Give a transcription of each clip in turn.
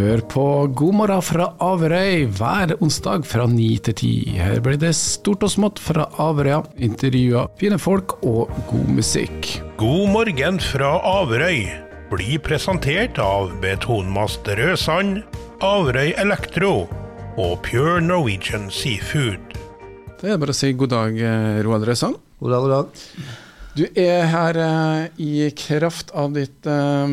Hør på God morgen fra Averøy hver onsdag fra ni til ti. Her blir det stort og smått fra Averøya, intervjuer, fine folk og god musikk. God morgen fra Averøy blir presentert av Betonmast Rødsand, Averøy Elektro og Pure Norwegian Seafood. Det er bare å si god dag, eh, Roald Røsand. God dag, god dag. Du er her eh, i kraft av ditt eh,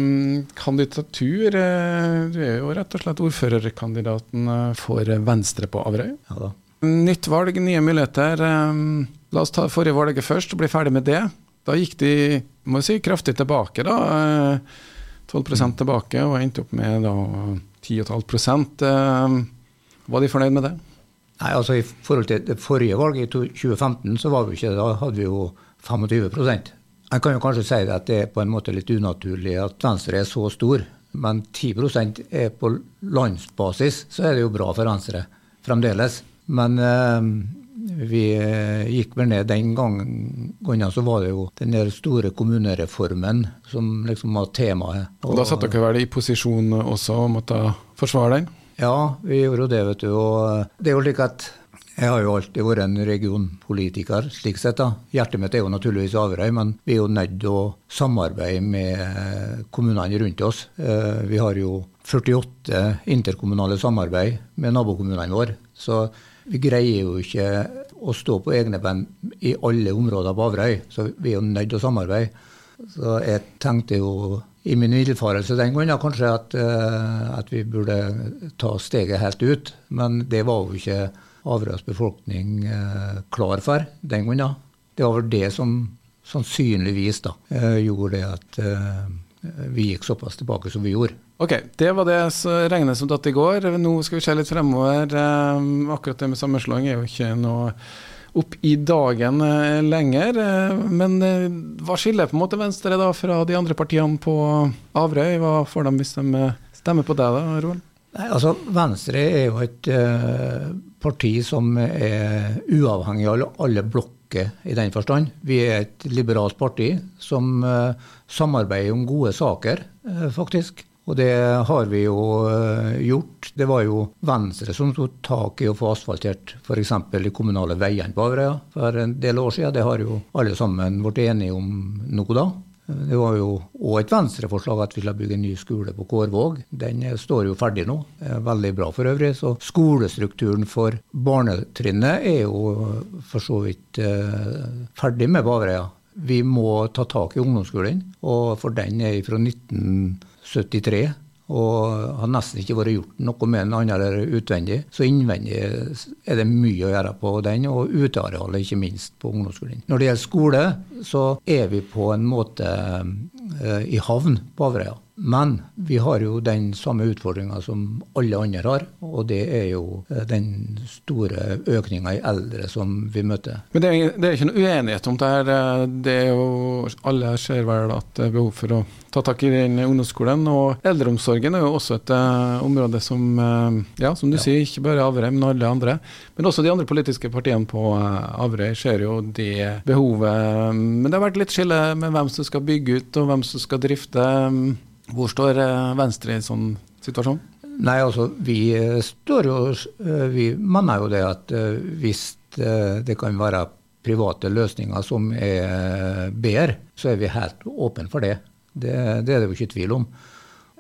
kandidatur. Eh, du er jo rett og slett ordførerkandidaten eh, for Venstre på Averøy. Ja da. Nytt valg, nye muligheter. Eh, la oss ta forrige valget først og bli ferdig med det. Da gikk de må jeg si, kraftig tilbake, da. Eh, 12% tilbake, og endte opp med da 10,5 eh, Var de fornøyd med det? Nei, altså I forhold til det forrige valget i 2015, så var vi ikke. Da hadde vi jo 25 Jeg kan jo kanskje si at det er på en måte litt unaturlig at Venstre er så stor. Men 10% er på landsbasis, så er det jo bra for Venstre fremdeles. Men eh, vi gikk vel ned den gangen så var det jo den der store kommunereformen som liksom var temaet. Og da satt dere vel i posisjon også og måtte forsvare den? Ja, vi gjorde jo det, vet du. Og det er jo slik at jeg har jo alltid vært en regionpolitiker, slik sett. da. Hjertet mitt er jo naturligvis Averøy, men vi er jo nødt til å samarbeide med kommunene rundt oss. Eh, Vi har jo 48 interkommunale samarbeid med nabokommunene våre. Så vi greier jo ikke å stå på egne ben i alle områder på Averøy, så vi er jo nødt til å samarbeide. Så jeg tenkte jo i min villfarelse den gangen kanskje at, eh, at vi burde ta steget helt ut, men det var jo ikke Averøys befolkning eh, klar for den gangen. Det var vel det som sannsynligvis da, eh, gjorde det at eh, vi gikk såpass tilbake som vi gjorde. Ok, det var det som regnet som datt i går. Nå skal vi se litt fremover. Akkurat det med sammenslåing er jo ikke noe opp i dagen lenger. Men hva skiller på en måte Venstre da fra de andre partiene på Averøy? Hva får de hvis de stemmer på deg da, Roald? Nei, altså Venstre er jo et parti som er uavhengig av alle, blokker i den forstand. Vi er et liberalt parti som eh, samarbeider om gode saker, eh, faktisk. Og det har vi jo eh, gjort. Det var jo Venstre som tok tak i å få asfaltert f.eks. de kommunale veiene på Averøya for en del år siden. Det har jo alle sammen blitt enige om nå da. Det var jo òg et Venstre-forslag at vi skulle bygge en ny skole på Kårvåg. Den står jo ferdig nå. Veldig bra for øvrig. Så skolestrukturen for barnetrinnet er jo for så vidt eh, ferdig med Averøya. Vi må ta tak i ungdomsskolen, og for den er fra 1973. Og har nesten ikke vært gjort noe med den andre utvendig. Så innvendig er det mye å gjøre på den, og utearealet ikke minst på ungdomsskolen. Når det gjelder skole, så er vi på en måte eh, i havn på Averøya. Men vi har jo den samme utfordringa som alle andre har, og det er jo eh, den store økninga i eldre som vi møter. Men det er, det er ikke noe uenighet om det her. eh, Det er jo, alle ser vel at det er behov for å ta tak i den ungdomsskolen. Og eldreomsorgen er jo også et eh, område som, ja, som du Ja. sier, ikke bare Averøy, men alle andre. Men også de andre politiske partiene på eh, Averøy ser jo det behovet. Men det har vært litt skille med hvem som skal bygge ut, og hvem som skal drifte. Hvor står eh, Venstre i en sånn situasjon? Nei, altså, vi eh, står jo eh, Vi mener jo det at hvis det kan være private løsninger som er bedre, så er vi helt åpne for det. Det, det er det jo ikke tvil om.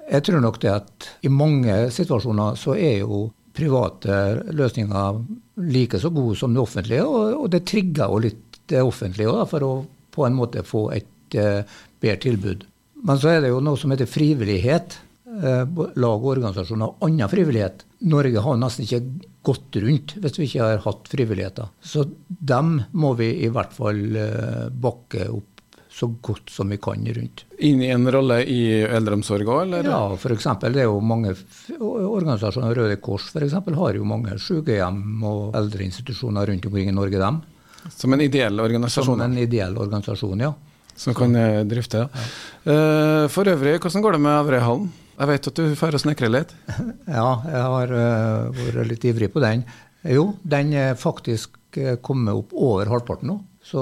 Jeg tror nok det at i mange situasjoner så er jo private løsninger like så gode som det offentlige, og, og det trigger jo litt det offentlige da, for å på en måte få et uh, bedre tilbud. Men så er det jo noe som heter frivillighet. eh, Lag og organisasjoner har annen frivillighet. Norge har nesten ikke gått rundt hvis vi ikke har hatt frivilligheter. Så dem må vi i hvert fall eh, bakke opp så godt som vi kan rundt. Inn i en rolle i eldreomsorga, eller? Ja, eksempel, det er jo mange organisasjoner, Røde Kors eksempel, har jo mange sykehjem og eldreinstitusjoner rundt omkring i Norge, dem. Som en ideell organisasjon? Som en ideell organisasjon, ja. Som kan eh, drifte, ja. Eh, for øvrig, hvordan går det med Averøyhallen? Jeg vet at du drar og snekrer litt? Ja, jeg har eh, vært litt ivrig på den. Jo, den er faktisk kommet opp over halvparten nå. Så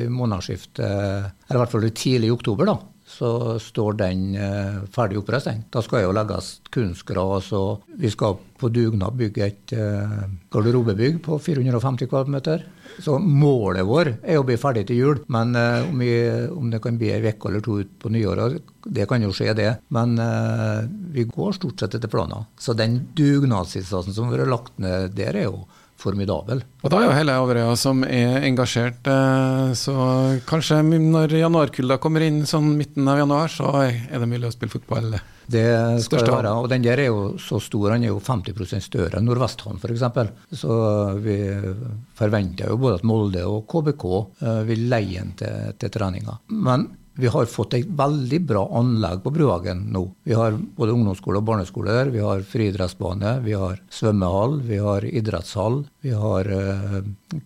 i månedsskiftet, eller i hvert fall tidlig i oktober, da, så står den eh, ferdig oppreist. Da skal jo legges kunstgras, og vi skal på dugnad bygge et eh, garderobebygg på 450 kvadratmeter. Så målet vår er å bli ferdig til jul. Men eh, om, vi, om, det kan bli ei uke eller to ut på nyåret, det kan jo skje, det. Men eh, vi går stort sett etter planen. Så den dugnadsinnsatsen som har vært lagt ned der, er jo formidabel. Og Da er jo hele Averøya som er engasjert, eh, så kanskje når januarkulda kommer inn sånn midten av januar, så er det mulig å spille fotball? Det skal det være. Og den der er jo så stor, den er jo 50% større enn Nordvesthallen f.eks. Så vi forventer jo både at Molde og KBK eh, vil leie den til, til treninga. Men vi har fått et veldig bra anlegg på Bruhagen nå. Vi har både ungdomsskole og barneskole der. Vi har friidrettsbane, vi har svømmehall, vi har idrettshall. Vi har uh,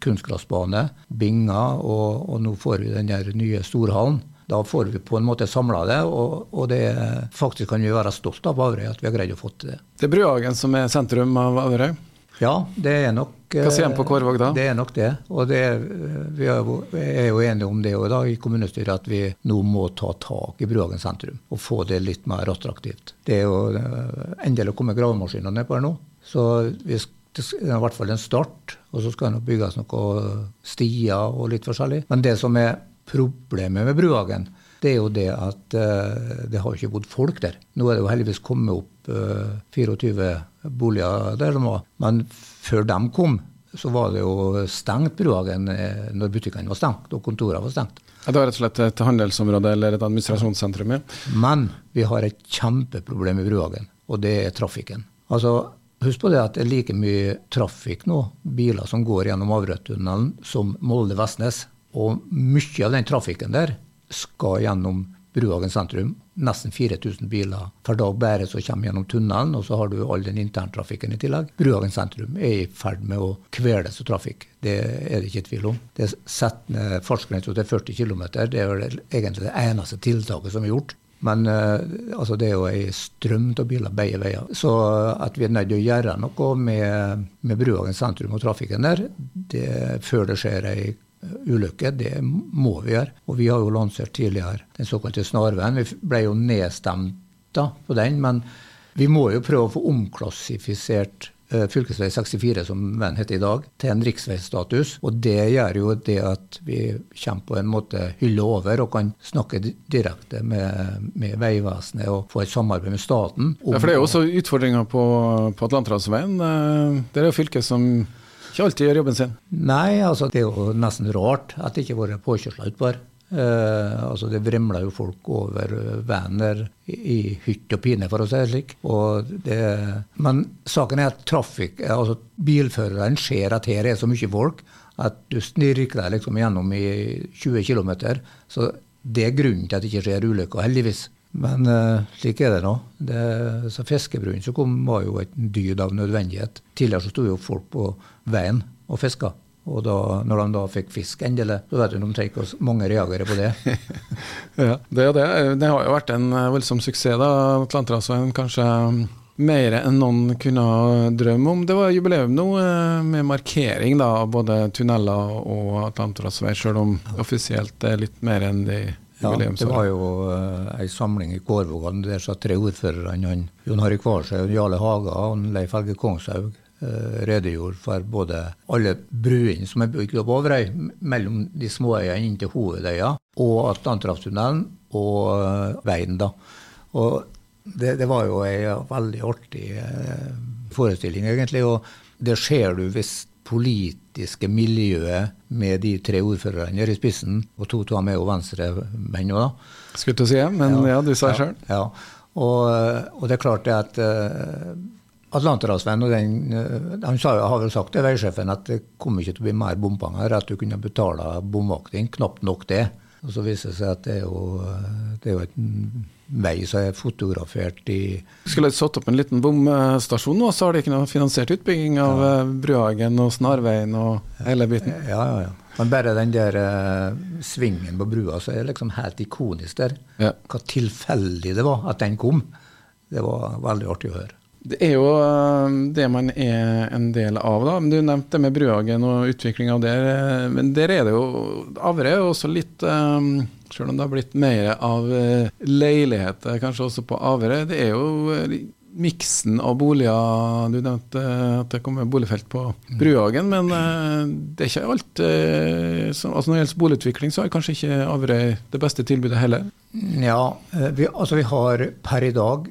kunstgressbane, binger, og, og, nå får vi den nye storhallen. Da får vi på en måte samla det, og, og, det faktisk kan vi være stolt av Averøy at vi har greid å få til det. Det er Bruhagen som er sentrum av Averøy? Ja, det er nok Hva sier han på Kårvåg da? Det er nok det. Og det, vi er jo enige om det da, i kommunestyret, at vi nå må ta tak i Bruhagen sentrum og få det litt mer attraktivt. Det er jo eh, endelig kommet gravemaskinene nedpå her nå. Så vi, det er i hvert fall en start. Og så skal det bygges noen stier og litt forskjellig. Men det som er problemet med Bruhagen, det er jo det at uh, det har ikke bodd folk der. Nå er det jo heldigvis kommet opp uh, 24 boliger der nå. Men før de kom, så var det jo stengt Bruhagen eh, når butikkene var stengt og kontorene var stengt. Ja, det var rett og slett et handelsområde eller et administrasjonssentrum? Ja. Men vi har et kjempeproblem i Bruhagen, og det er trafikken. Altså, Husk på det at det er like mye trafikk nå, biler som går gjennom Averøytunnelen, som Molde-Vestnes. Og mye av den trafikken der skal gjennom Bruhagen sentrum. Nesten 4000 biler per dag bare som kommer gjennom tunnelen, og så har du all den interntrafikken i tillegg. Bruhagen sentrum er i ferd med å kveles av trafikk. Det er det ikke tvil om. Det setter ned fartsgrensa til 40 km. Det er vel egentlig det eneste tiltaket som er gjort. Men uh, altså det er jo ei strøm av biler begge veier. Så at vi er nødt til å gjøre noe med, med Bruhagen sentrum og trafikken der, det, før det skjer ei ulykke. Det må vi gjøre. Og vi har jo lansert tidligere den såkalte snarveien. Vi ble jo nedstemt på den, men vi må jo prøve å få omklassifisert uh, fv. 64, som veien heter i dag, til en riksveistatus. Og det gjør jo det at vi kommer på en måte hylle over og kan snakke direkte med, med Vegvesenet og få et samarbeid med staten. Ja, for det er jo også utfordringer på, på Atlanterhavsveien. Eh, det er jo fylket som ikke alltid gjør jobben sin? Nei, altså det er jo nesten rart at det ikke har vært påkjørsler utpå her. Eh, altså det vrimler jo folk over veien der i hytt og pine, for å si det slik. Det, men saken er at trafikk, altså bilføreren ser at her er så mye folk at du snirkler deg liksom gjennom i 20 km. Så det er grunnen til at det ikke skjer ulykker, heldigvis. Men uh, slik er det nå. Det, så Fiskebrunnen som kom, var jo et dyd av nødvendighet. Tidligere så sto jo folk på veien og fiska. Og da, når de da fikk fisk endelig, så vet du omtrent hvor mange reagerer på det. ja, det det. Det har jo vært en eh, voldsom suksess, da. Atlanterhavsveien kanskje mer enn noen kunne drømme om. Det var jubileum nå eh, med markering da, både tunneler og Atlanterhavsvei, selv om offisielt det er litt mer enn de ja, det var jo uh, ei samling i Kårvågan der satt tre ordførerne. Jon Harry Kvarsøy, Jarle Haga og Leif Helge Kongshaug uh, redegjorde for både alle bruene som er bygd opp over ei, mellom de småøyene inn til hovedøya, og Atlanterhavstunnelen og uh, veien. da. Og det, det, var jo ei veldig artig forestilling, egentlig. Og det ser du hvis politiske miljøet med de tre ordførerne i spissen, og to av dem er jo venstremenn òg, da. Skulle til å si men ja, ja du sa det sjøl. Ja. Og, og, det er klart det at uh, Atlanterhavsveien og den uh, Han sa, har vel sagt til veisjefen at det kommer ikke til å bli mer bompenger, at du kunne betale bomvakting. Knapt nok det. Og så viser det seg at det er jo, det er jo et vei som er fotografert i Skulle satt opp en liten bomstasjon nå, så har de ikke noe finansiert utbygging av ja. Eh, Bruhagen og Snarveien og hele biten? Ja, ja, ja. Men bare den der uh, svingen på brua så er det liksom helt ikonisk der. Ja. Hva tilfeldig det var at den kom. Det var veldig artig å høre. Det er jo eh, det man er en del av, da. Du nevnte det med Bruhagen og utvikling av det. Eh, men der er det jo Avre er også litt um, Selv om det har blitt mer av leiligheter kanskje også på Avre, Det er jo miksen av boliger Du nevnte at det kommer boligfelt på Bruhagen, men det er ikke alt altså Når det gjelder boligutvikling, så er kanskje ikke Averøy det beste tilbudet heller? Ja, vi, altså vi har per i dag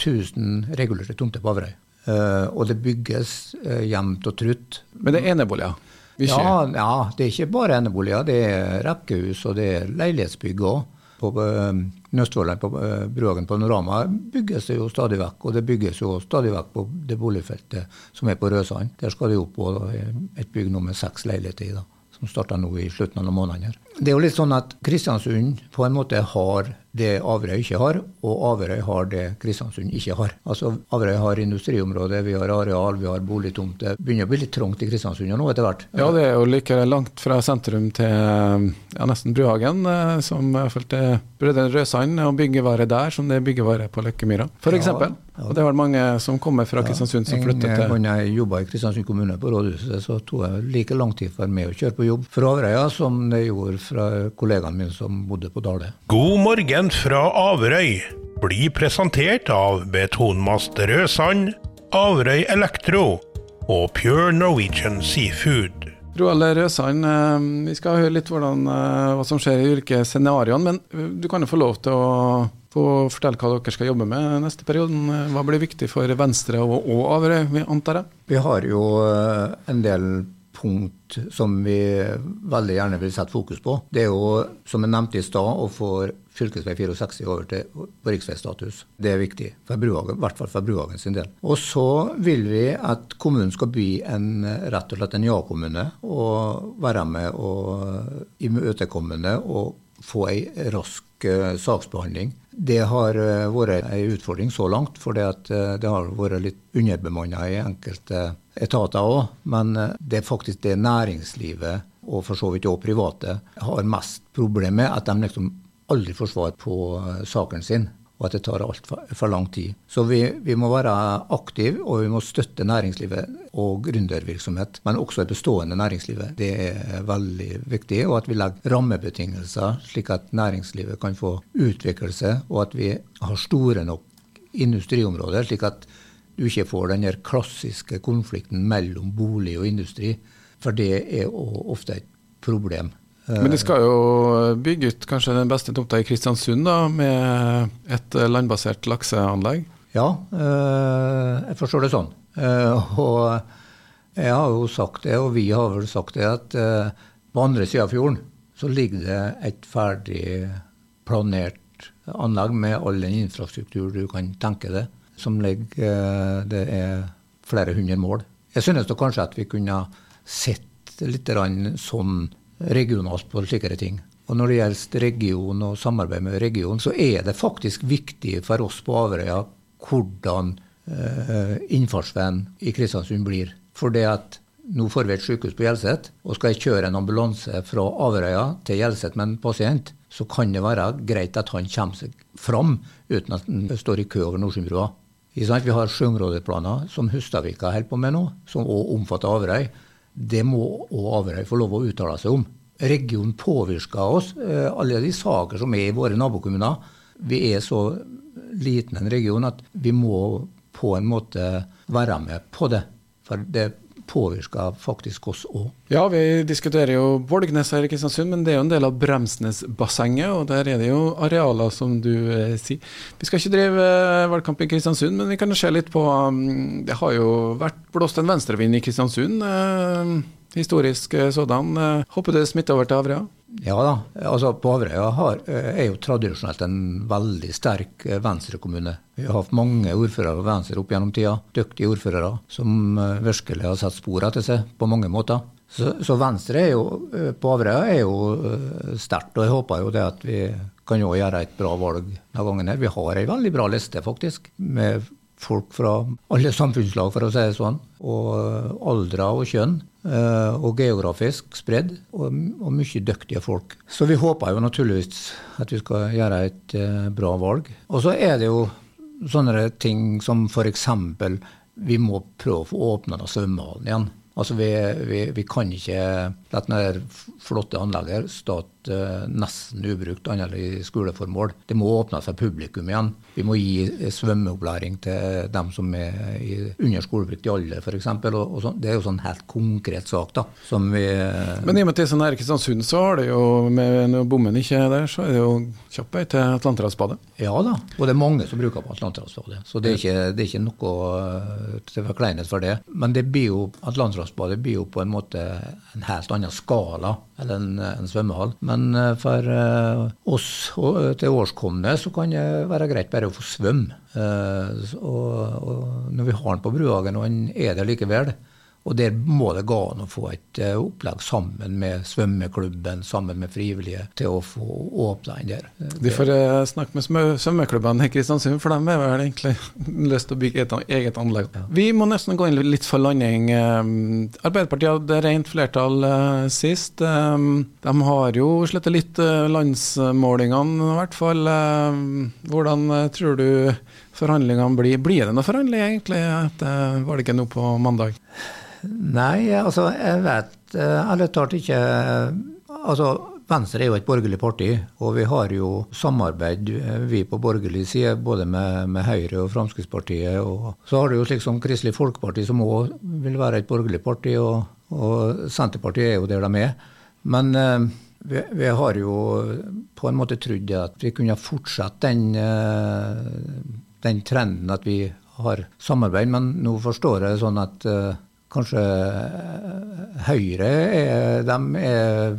1000 regulerte tomter på Averøy. Uh, og det bygges uh, jevnt og trutt. Men det er eneboliger? Ja, ja, det er ikke bare eneboliger. Det er rekkehus og det er leilighetsbygg òg. På uh, Nøstfoldland, på Bruhagen Panorama, bygges det jo stadig vekk. Og det bygges jo stadig vekk på det boligfeltet som er på Rødsand. Der skal det jo på et bygg nå med seks leiligheter i, da, som starter nå i slutten av måneden. her. Det er jo litt sånn at Kristiansund på en måte har det Averøy ikke har, og Averøy har det Kristiansund ikke har. Altså Averøy har industriområde, vi har areal, vi har boligtomter. Begynner å bli litt trangt i Kristiansund nå etter hvert. Ja, det er jo like langt fra sentrum til ja, nesten Bruhagen, eh, som følte Brødrene Røsand og byggevare der, som det er byggevare på Løkkemyra, f.eks. Ja, ja. Og det var mange som kommer fra Kristiansund som flyttet til Da jeg jobba i Kristiansund kommune på rådhuset, så tok jeg like lang tid for meg å kjøre på jobb fra Averøya som det gjorde fra kollegaen min som bodde på Dale. God morgen! Fra Averøy blir presentert av Betonmast Rødsand, Averøy Elektro og Pure Norwegian Seafood. Roald Røsand, eh, vi skal høre litt hvordan, eh, hva som skjer i yrkesscenarioene. Men eh, du kan jo få lov til å få fortelle hva dere skal jobbe med neste periode. Hva blir viktig for Venstre og, og Averøy, antar jeg? Vi har jo en del punkt som vi veldig gjerne vil sette fokus på. Det er jo, som jeg nevnte i stad, å få fv. 64 over til riksveistatus. Det er viktig, for Bruhagen, i hvert fall for Bruhagen sin del. Og så vil vi at kommunen skal bli en, rett og slett en ja-kommune, og være med og imøtekommende og få ei rask uh, saksbehandling. Det har uh, vært en utfordring så langt, for det, uh, har vært litt underbemanna i enkelte etater òg. Men det er faktisk det næringslivet, og for så vidt òg private, har mest problem med. At de liksom aldri får svar på eh, saken sin, og at det tar altfor for lang tid. Så vi, vi, må være aktive, og vi må støtte næringslivet og gründervirksomhet, men også det bestående næringslivet. Det er veldig viktig, og at vi legger rammebetingelser slik at næringslivet kan få utvikle og at vi har store nok industriområder, slik at du ikke får den klassiske konflikten mellom bolig og industri. For det er ofte et problem. Men de skal jo bygge ut kanskje den beste tomta i Kristiansund, da, med et landbasert lakseanlegg? Ja, eh, jeg forstår det sånn. Eh, og jeg har jo sagt det, og vi har vel sagt det, at eh, på andre sida av fjorden så ligger det et ferdig planert anlegg med all den infrastruktur du kan tenke deg, som ligger Det er flere hundre mål. Jeg synes da kanskje at vi kunne sett litt sånn regionalt på slikere ting. Og når det gjelder region og samarbeid med region, så er det faktisk viktig for oss på Averøya hvordan eh, innfartsveien i Kristiansund blir. For det at nå får vi et sykehus på Hjelset, og skal jeg kjøre en ambulanse fra Averøya til Hjelset med en pasient, så kan det være greit at han kommer seg fram uten at han står i kø over Nordsundbrua. Vi har sjøområdeplaner som Hustadvika holder på med nå, som òg omfatter Averøy. Det må òg Averøy få lov å uttale seg om. Regionen påvirker oss. Eh, alle de saker som er i våre nabokommuner. Vi er så liten en region at vi må på en måte være med på det. For det påvirker faktisk oss òg. Ja, vi diskuterer jo Bolgnes her i Kristiansund, men det er jo en del av Bremsnesbassenget, og der er det jo arealer, som du eh, sier. Vi skal ikke drive eh, valgkamp i Kristiansund, men vi kan se litt på um, Det har jo vært blåst en venstrevind i Kristiansund. Eh, historisk eh, sådan. Eh, håper det smitter over til Averøya? Ja da. altså På Averøya eh, er jo tradisjonelt en veldig sterk venstrekommune. Vi har hatt mange ordførere på venstre opp gjennom tida. Dyktige ordførere som virkelig har satt spor etter seg på mange måter. Så, så Venstre jo, på Averøya er jo sterkt, og jeg håper jo det at vi kan jo gjøre et bra valg denne gangen. her. Vi har ei veldig bra liste, faktisk, med folk fra alle samfunnslag, for å si det sånn. Og aldre og kjønn. Eh, og geografisk spredd, og, og, mye dyktige folk. Så vi håper jo naturligvis at vi skal gjøre et uh, bra valg. Og så er det jo sånne ting som f.eks. vi må prøve å få åpna svømmehallen igjen. Altså vi, vi, vi, kan ikke la det flotte anlegget stå nesten ubrukt annet i skoleformål. Det må åpne seg publikum igjen. Vi må gi svømmeopplæring til dem som er i, under skolepliktig alder f.eks. Sånn. Det er jo sånn helt konkret sak. da, som vi... Men i og med at det er sånn her Kristiansund, så har det jo, med, når bommen ikke er der, så er det jo kjapp vei til Atlanterhavsbadet? Ja da, og det er mange som bruker på Atlanterhavsbadet. Så det er ikke, det er ikke noe eh, til forkleinelse for det. Men det blir jo, Atlanterhavsbadet blir jo på en måte en helt annen skala enn en, en svømmehall. Men eh, for uh, oss til årskomne så kan det være greit bare å få svømme. Og, og, når vi har den på Bruhagen, og den er der likevel, og der må det gå an å få et uh, opplegg sammen med svømmeklubben, sammen med frivillige, til å få åpna den der. De får uh, snakke med svømmeklubbene i Kristiansund, for de har vel egentlig lyst til å bygge et eget anlegg. Ja. Vi må nesten gå inn litt for landing. Arbeiderpartiet hadde rent flertall sist. De har jo slettet litt landsmålingene, i hvert fall. Hvordan tror du forhandlingene blir? Blir det noe forhandling, egentlig? Var det ikke noe på mandag? Nei, altså jeg vet eh, ærlig talt ikke Altså Venstre er jo et borgerlig parti, og vi har jo samarbeid, eh, vi på borgerlig side, både med, med Høyre og Fremskrittspartiet. Og så har du jo slik som Kristelig Folkeparti, som òg vil være et borgerlig parti, og, og, Senterpartiet er jo der de er. Men eh, vi, vi, har jo på en måte trodd at vi kunne fortsette den, eh, den trenden at vi har samarbeid, men nå forstår jeg sånn at uh, kanskje Høyre er, de er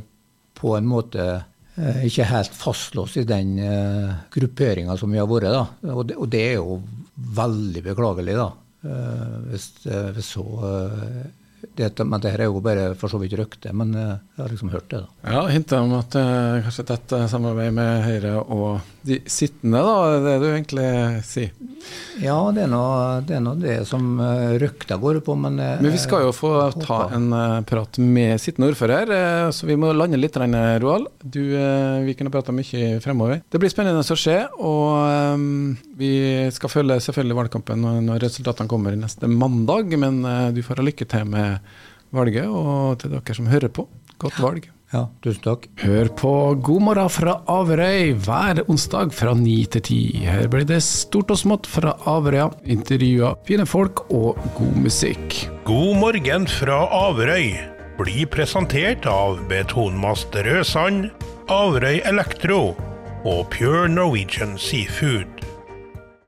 på en måte uh, ikke helt fastlåst i den uh, grupperinga som vi har vært. da, og det, og det, er jo veldig beklagelig, da. Uh, hvis, uh, hvis så dette, men det her er jo bare for så vidt rykte, men jeg har liksom hørt det. da. Ja, Hintet om at det er kanskje tett samarbeid med Høyre og de sittende, da, er det du egentlig sier? Ja, det er nå det, det, som røkta går på, men uh, Men vi skal jo få ta en uh, prat med sittende ordfører, så vi må lande litt, Roald. Du, vi kunne prata mye fremover. Det blir spennende å se, og vi skal følge selvfølgelig valgkampen når resultatene kommer neste mandag, men du får ha lykke til med valget, og til dere som hører på, godt valg. Ja, tusen takk. Hør på God morgen fra Averøy hver onsdag fra ni til ti. Her blir det stort og smått fra Averøya, intervjuer, fine folk og god musikk. God morgen fra Averøy blir presentert av Betonmast Rødsand, Averøy Elektro og Pure Norwegian Seafood.